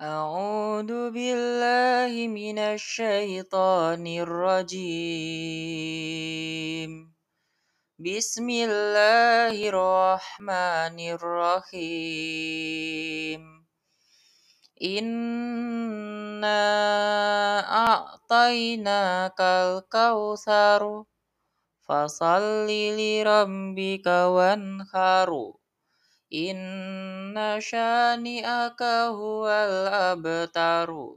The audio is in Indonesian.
أعوذ بالله من الشيطان الرجيم بسم الله الرحمن الرحيم إنا أعطيناك الكوثر فصل لربك وانحر Inna syani'aka huwal abtaru.